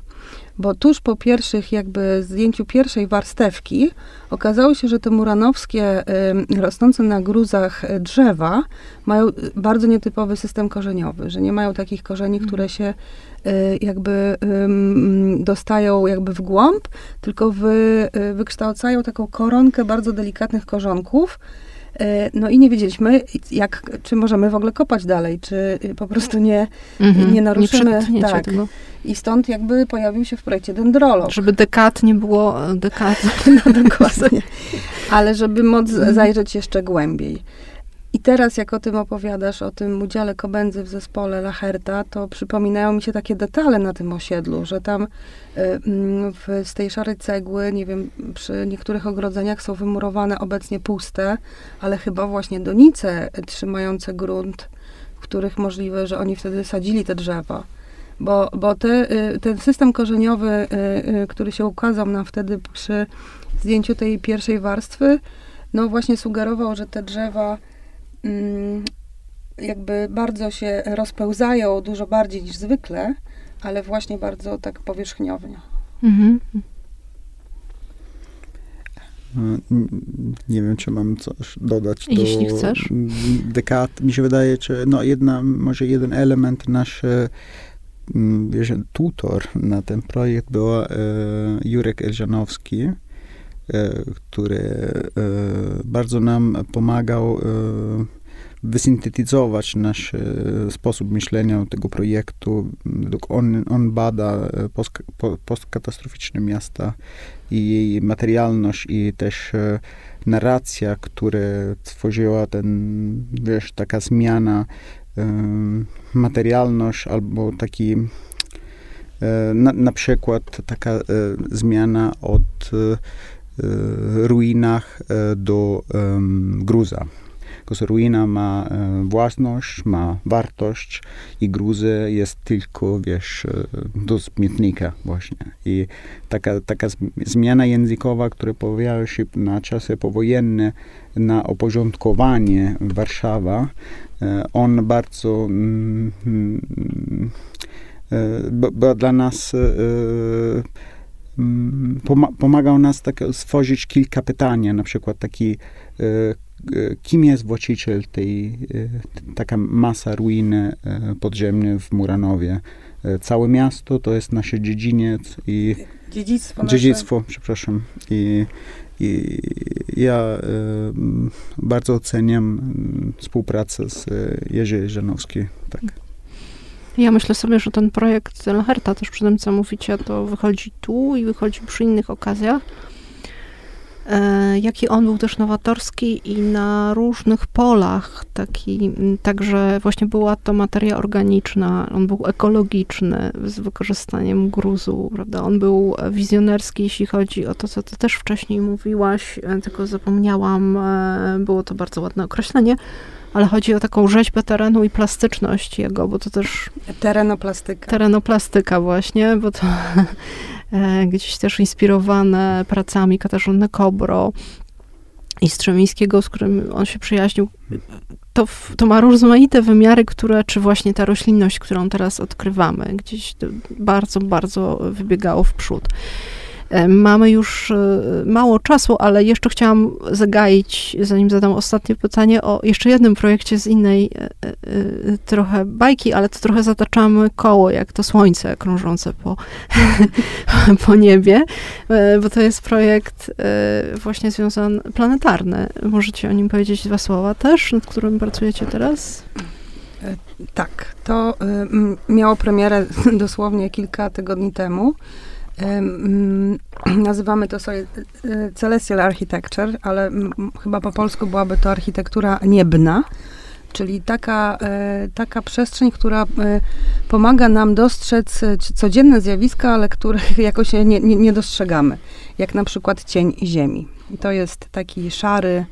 Bo tuż po pierwszych, jakby zdjęciu pierwszej warstewki, okazało się, że te muranowskie rosnące na gruzach e, drzewa mają bardzo nietypowy system korzeniowy, że nie mają takich korzeni, które mhm. się jakby dostają jakby w głąb, tylko wy, wykształcają taką koronkę bardzo delikatnych korzonków, E, no i nie wiedzieliśmy, jak, czy możemy w ogóle kopać dalej, czy po prostu nie, mhm, nie naruszymy. Nie tak. Tego. I stąd jakby pojawił się w projekcie dendrolog. Żeby dekat nie było dekat. no dokładnie. Ale żeby móc zajrzeć jeszcze głębiej. I teraz, jak o tym opowiadasz, o tym udziale Kobędzy w zespole Lacherta, to przypominają mi się takie detale na tym osiedlu, że tam y, mm, z tej szarej cegły, nie wiem, przy niektórych ogrodzeniach są wymurowane obecnie puste, ale chyba właśnie donice trzymające grunt, w których możliwe, że oni wtedy sadzili te drzewa. Bo, bo te, y, ten system korzeniowy, y, który się ukazał nam wtedy przy zdjęciu tej pierwszej warstwy, no właśnie sugerował, że te drzewa jakby bardzo się rozpełzają, dużo bardziej niż zwykle, ale właśnie bardzo tak powierzchniownie. Mhm. No, nie wiem, czy mam coś dodać Jeśli do chcesz. dekad. Mi się wydaje, że no jedna, może jeden element nasz mm, wiesz, tutor na ten projekt był e, Jurek Elżanowski, E, który e, bardzo nam pomagał wysyntetyzować nasz sposób myślenia tego projektu. On, on bada post, postkatastroficzne miasta i jej materialność i też narracja, która tworzyła ten, wiesz, taka zmiana, materialność albo taki na, na przykład taka zmiana od E, ruinach e, do gruza. Ruina ma e, własność, ma wartość i gruzy jest tylko, wiesz, do śmietnika właśnie. I taka, taka zmiana językowa, która pojawiła się na czasy powojenne, na oporządkowanie Warszawa, on bardzo mm, mm, dla nas Mm, pomagał nas tak stworzyć kilka pytań, na przykład taki, e, e, kim jest właściciel tej, e, taka masa ruiny podziemnych w Muranowie. Całe miasto to jest nasze dziedziniec i dziedzictwo, dziedzictwo przepraszam. I, i ja bardzo oceniam współpracę z Jerzy Żanowski. Tak. Ja myślę sobie, że ten projekt Lacherta, też przy tym, co mówicie, to wychodzi tu i wychodzi przy innych okazjach. E, jaki on był też nowatorski i na różnych polach, taki, także właśnie była to materia organiczna, on był ekologiczny z wykorzystaniem gruzu, prawda? On był wizjonerski, jeśli chodzi o to, co ty też wcześniej mówiłaś, e, tylko zapomniałam, e, było to bardzo ładne określenie, ale chodzi o taką rzeźbę terenu i plastyczność jego, bo to też... Terenoplastyka. Terenoplastyka właśnie, bo to gdzieś też inspirowane pracami Katarzyny Kobro i Strzemińskiego, z którym on się przyjaźnił. To, to ma rozmaite wymiary, które, czy właśnie ta roślinność, którą teraz odkrywamy, gdzieś bardzo, bardzo wybiegało w przód. E, mamy już e, mało czasu, ale jeszcze chciałam zagaić, zanim zadam ostatnie pytanie, o jeszcze jednym projekcie z innej e, trochę bajki, ale to trochę zataczamy koło, jak to słońce krążące po, po niebie, bo to jest projekt właśnie związany, planetarny. Możecie o nim powiedzieć dwa słowa też, nad którym pracujecie teraz? Tak, to miało premierę dosłownie kilka tygodni temu. Mm, nazywamy to sobie Celestial Architecture, ale chyba po polsku byłaby to architektura niebna, Czyli taka, e, taka przestrzeń, która e, pomaga nam dostrzec e, codzienne zjawiska, ale których jakoś nie, nie, nie dostrzegamy. Jak na przykład cień ziemi. To jest taki szary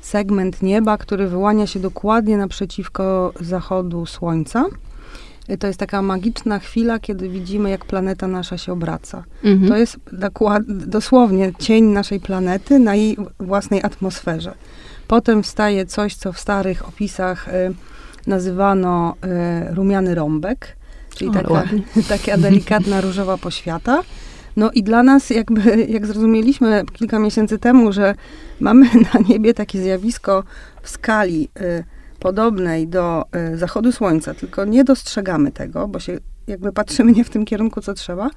segment nieba, który wyłania się dokładnie naprzeciwko zachodu słońca. To jest taka magiczna chwila, kiedy widzimy, jak planeta nasza się obraca. Mhm. To jest dosłownie cień naszej planety na jej własnej atmosferze. Potem wstaje coś, co w starych opisach y, nazywano y, rumiany rąbek, czyli o, taka, taka delikatna różowa poświata. No i dla nas, jakby, jak zrozumieliśmy kilka miesięcy temu, że mamy na niebie takie zjawisko w skali y, podobnej do y, zachodu słońca, tylko nie dostrzegamy tego, bo się jakby patrzymy nie w tym kierunku, co trzeba,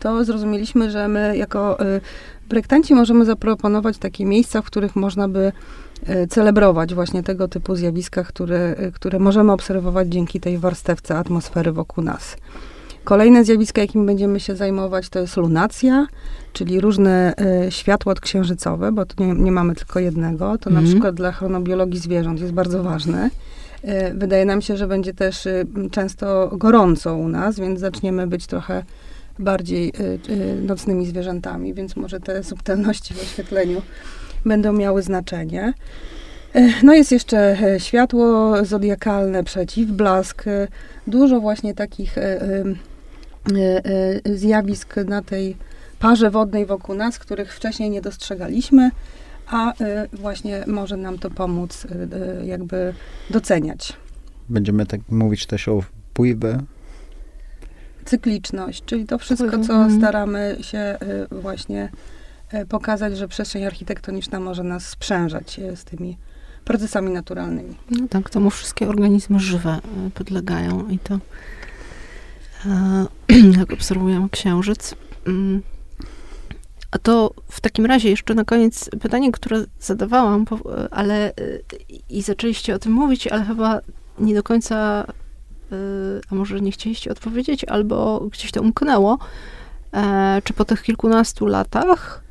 to zrozumieliśmy, że my jako y, projektanci możemy zaproponować takie miejsca, w których można by y, celebrować właśnie tego typu zjawiska, które, które możemy obserwować dzięki tej warstewce atmosfery wokół nas. Kolejne zjawisko, jakim będziemy się zajmować, to jest lunacja, czyli różne y, światła księżycowe, bo tu nie, nie, mamy tylko jednego. To mm. na mhm. przykład dla chronobiologii zwierząt jest bardzo ważne. Y, wydaje nam się, że będzie też y, często gorąco u nas, więc zaczniemy być trochę bardziej nocnymi zwierzętami, więc może te subtelności w oświetleniu będą miały znaczenie. No jest jeszcze światło zodiakalne, przeciwblask, dużo właśnie takich zjawisk na tej parze wodnej wokół nas, których wcześniej nie dostrzegaliśmy, a właśnie może nam to pomóc jakby doceniać. Będziemy tak mówić też o wpływie cykliczność, czyli to wszystko, co mhm. staramy się y, właśnie y, pokazać, że przestrzeń architektoniczna może nas sprzężać y, z tymi procesami naturalnymi. No tak, temu wszystkie organizmy żywe podlegają i to jak obserwujemy księżyc. Mm. A to w takim razie jeszcze na koniec pytanie, które zadawałam, ale i zaczęliście o tym mówić, ale chyba nie do końca Y, a może nie chcieliście odpowiedzieć, albo gdzieś to umknęło, e, czy po tych kilkunastu latach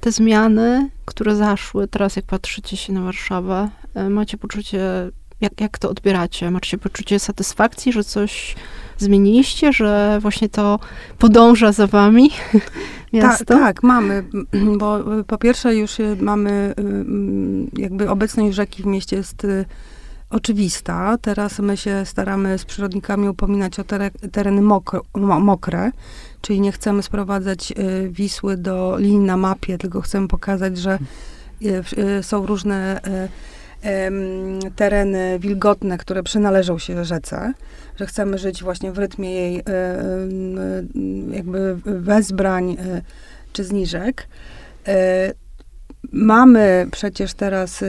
te zmiany, które zaszły, teraz jak patrzycie się na Warszawę, e, macie poczucie, jak, jak to odbieracie? Macie poczucie satysfakcji, że coś zmieniliście, że właśnie to podąża za wami miasto? Tak, tak, mamy, bo y, po pierwsze już y, mamy jakby obecność rzeki w mieście jest oczywista. Teraz my się staramy z przyrodnikami upominać o tereny mokre, mokre, czyli nie chcemy sprowadzać y, Wisły do linii na mapie, tylko chcemy pokazać, że y, y, są różne tereny wilgotne, które przynależą się rzece, że chcemy żyć właśnie w rytmie jej jakby wezbrań czy zniżek. Mamy przecież teraz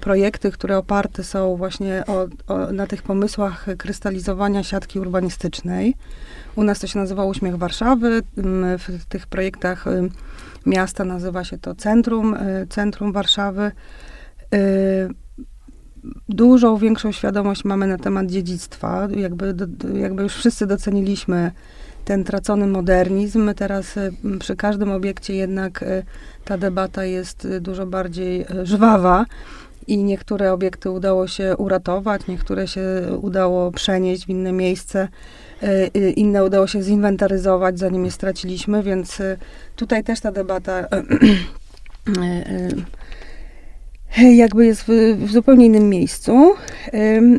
projekty, które oparte są właśnie o, o, na tych pomysłach krystalizowania siatki urbanistycznej. U nas to się nazywa Uśmiech Warszawy. W tych projektach miasta nazywa się to Centrum, Centrum Warszawy. Dużą większą świadomość mamy na temat dziedzictwa. Jakby, jakby już wszyscy doceniliśmy ten tracony modernizm. Teraz przy każdym obiekcie jednak ta debata jest y, dużo bardziej y, żwawa i niektóre obiekty udało się uratować, niektóre się udało przenieść w inne miejsce, y, inne udało się zinwentaryzować, zanim je straciliśmy, więc tutaj też ta debata jakby jest w, w, zupełnie innym miejscu.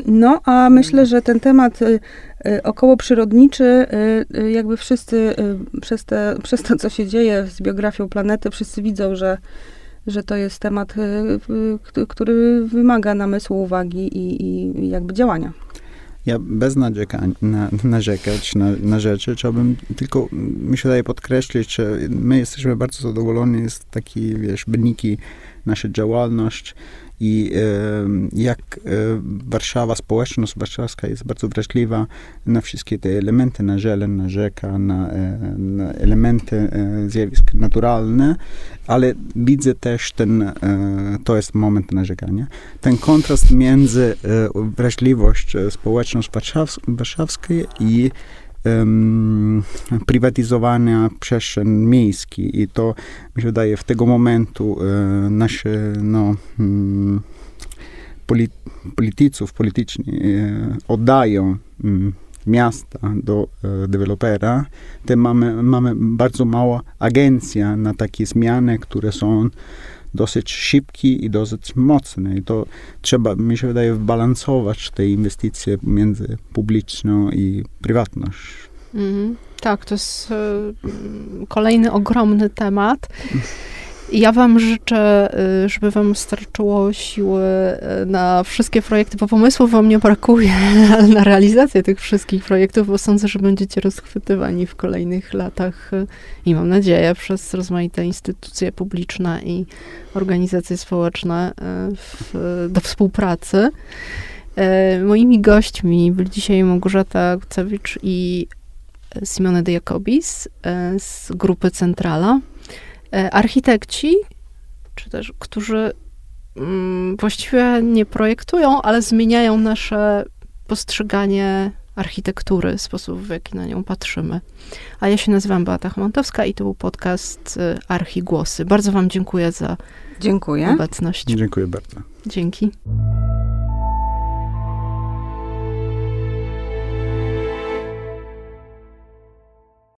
No, a myślę, że ten temat Y, około przyrodniczy, y, y, jakby wszyscy przez, te, przez to, co się dzieje z biografią planety, wszyscy widzą, że, że to jest temat, który wymaga namysłu, uwagi i, i jakby działania. Ja bez narzekania, na, narzekać na, na rzeczy, chciałbym tylko, mi się daje podkreślić, że my jesteśmy bardzo zadowoleni z takiej, wiesz, wyniki, nasza działalność, i jak e, Warszawa, społeczność warszawska jest bardzo wrażliwa na wszystkie te elementy, na zieleń, na rzeka, na, e, na elementy e, zjawisk naturalne, ale widzę też ten, to jest moment narzekania, ten kontrast między wrażliwość społeczność warszawskiej i um, prywatyzowania przestrzeni miejskiej i to mi się wydaje w tego momentu e, nasze no, um, polityców polityczni oddają mm, miasta do dewelopera, to mamy, mamy bardzo mała agencja na takie zmiany, które są dosyć szybki i dosyć mocny. I to trzeba, mi się wydaje, balansować te inwestycje między publiczną i prywatność. Mm, tak, to jest y, kolejny ogromny temat. Ja wam życzę, y, żeby wam starczyło siły y, na wszystkie projekty, bo pomysłów wam nie brakuje na realizację tych wszystkich projektów, bo sądzę, że będziecie rozchwytywani w kolejnych latach y, i mam nadzieję przez rozmaite instytucje publiczne i organizacje społeczne w, do współpracy. Moimi gośćmi byli dzisiaj Małgorzata Gucewicz i Simone de Jacobis z grupy Centrala. E, architekci, czy też, którzy mm, właściwie nie projektują, ale zmieniają nasze postrzeganie architektury, sposób w jaki na nią patrzymy. A ja się nazywam Beata Chomantowska i to był podcast y, Archigłosy. Bardzo wam dziękuję za dziękuję. obecność. Dziękuję bardzo. Dzięki.